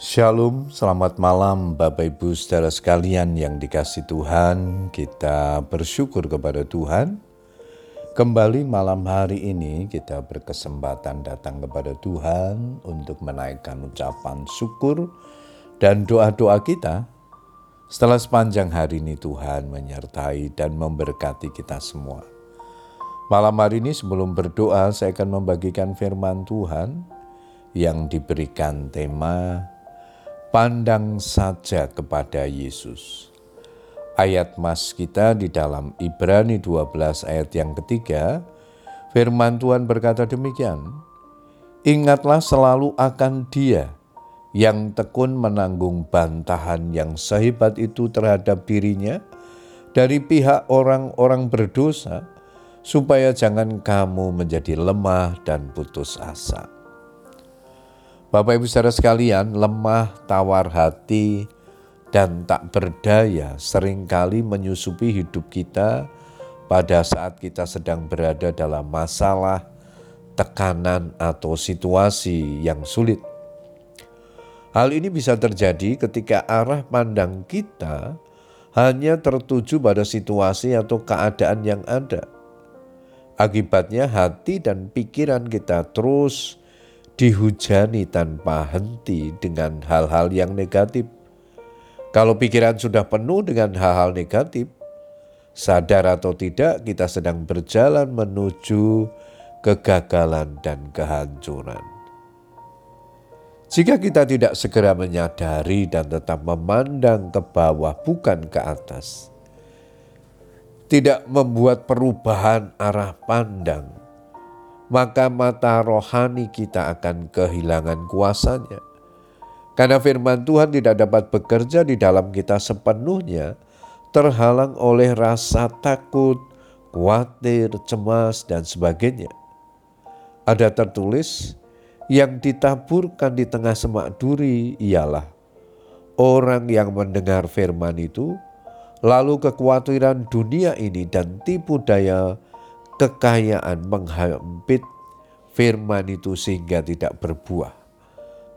Shalom, selamat malam Bapak Ibu saudara sekalian yang dikasih Tuhan. Kita bersyukur kepada Tuhan. Kembali malam hari ini kita berkesempatan datang kepada Tuhan untuk menaikkan ucapan syukur dan doa-doa kita. Setelah sepanjang hari ini Tuhan menyertai dan memberkati kita semua. Malam hari ini sebelum berdoa saya akan membagikan firman Tuhan yang diberikan tema pandang saja kepada Yesus. Ayat mas kita di dalam Ibrani 12 ayat yang ketiga, firman Tuhan berkata demikian, Ingatlah selalu akan dia yang tekun menanggung bantahan yang sehebat itu terhadap dirinya dari pihak orang-orang berdosa, supaya jangan kamu menjadi lemah dan putus asa. Bapak Ibu saudara sekalian, lemah, tawar hati, dan tak berdaya sering kali menyusupi hidup kita pada saat kita sedang berada dalam masalah, tekanan, atau situasi yang sulit. Hal ini bisa terjadi ketika arah pandang kita hanya tertuju pada situasi atau keadaan yang ada. Akibatnya, hati dan pikiran kita terus dihujani tanpa henti dengan hal-hal yang negatif. Kalau pikiran sudah penuh dengan hal-hal negatif, sadar atau tidak kita sedang berjalan menuju kegagalan dan kehancuran. Jika kita tidak segera menyadari dan tetap memandang ke bawah, bukan ke atas, tidak membuat perubahan arah pandang, maka mata rohani kita akan kehilangan kuasanya. Karena firman Tuhan tidak dapat bekerja di dalam kita sepenuhnya, terhalang oleh rasa takut, khawatir, cemas, dan sebagainya. Ada tertulis, yang ditaburkan di tengah semak duri ialah orang yang mendengar firman itu, lalu kekhawatiran dunia ini dan tipu daya kekayaan menghampit firman itu sehingga tidak berbuah.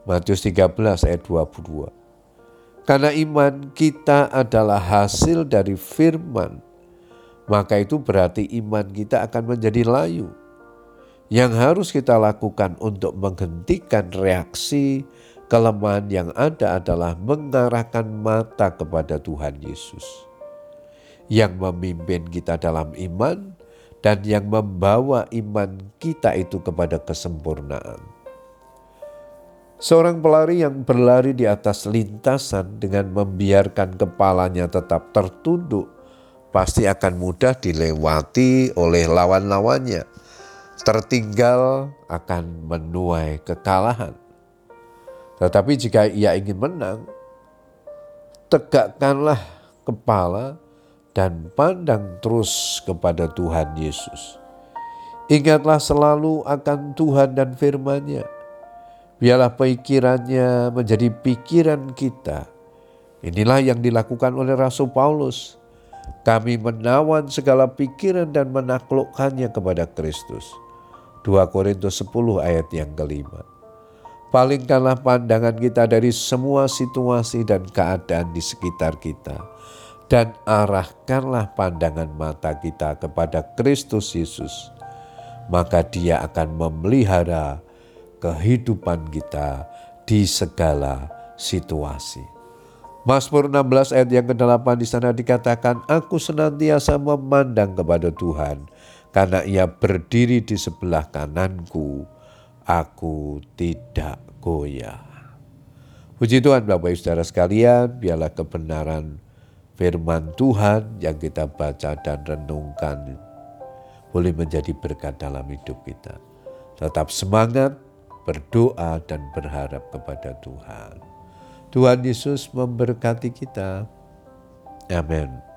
Matius 13 ayat 22. Karena iman kita adalah hasil dari firman, maka itu berarti iman kita akan menjadi layu. Yang harus kita lakukan untuk menghentikan reaksi kelemahan yang ada adalah mengarahkan mata kepada Tuhan Yesus. Yang memimpin kita dalam iman dan yang membawa iman kita itu kepada kesempurnaan. Seorang pelari yang berlari di atas lintasan dengan membiarkan kepalanya tetap tertunduk pasti akan mudah dilewati oleh lawan-lawannya. Tertinggal akan menuai kekalahan. Tetapi jika ia ingin menang, tegakkanlah kepala dan pandang terus kepada Tuhan Yesus. Ingatlah selalu akan Tuhan dan firman-Nya. Biarlah pikirannya menjadi pikiran kita. Inilah yang dilakukan oleh Rasul Paulus. Kami menawan segala pikiran dan menaklukkannya kepada Kristus. 2 Korintus 10 ayat yang kelima. Palingkanlah pandangan kita dari semua situasi dan keadaan di sekitar kita dan arahkanlah pandangan mata kita kepada Kristus Yesus, maka Dia akan memelihara kehidupan kita di segala situasi. Mazmur 16 ayat yang ke-8 di sana dikatakan, Aku senantiasa memandang kepada Tuhan, karena ia berdiri di sebelah kananku, aku tidak goyah. Puji Tuhan Bapak Ibu Saudara sekalian, biarlah kebenaran firman Tuhan yang kita baca dan renungkan boleh menjadi berkat dalam hidup kita. Tetap semangat, berdoa dan berharap kepada Tuhan. Tuhan Yesus memberkati kita. Amin.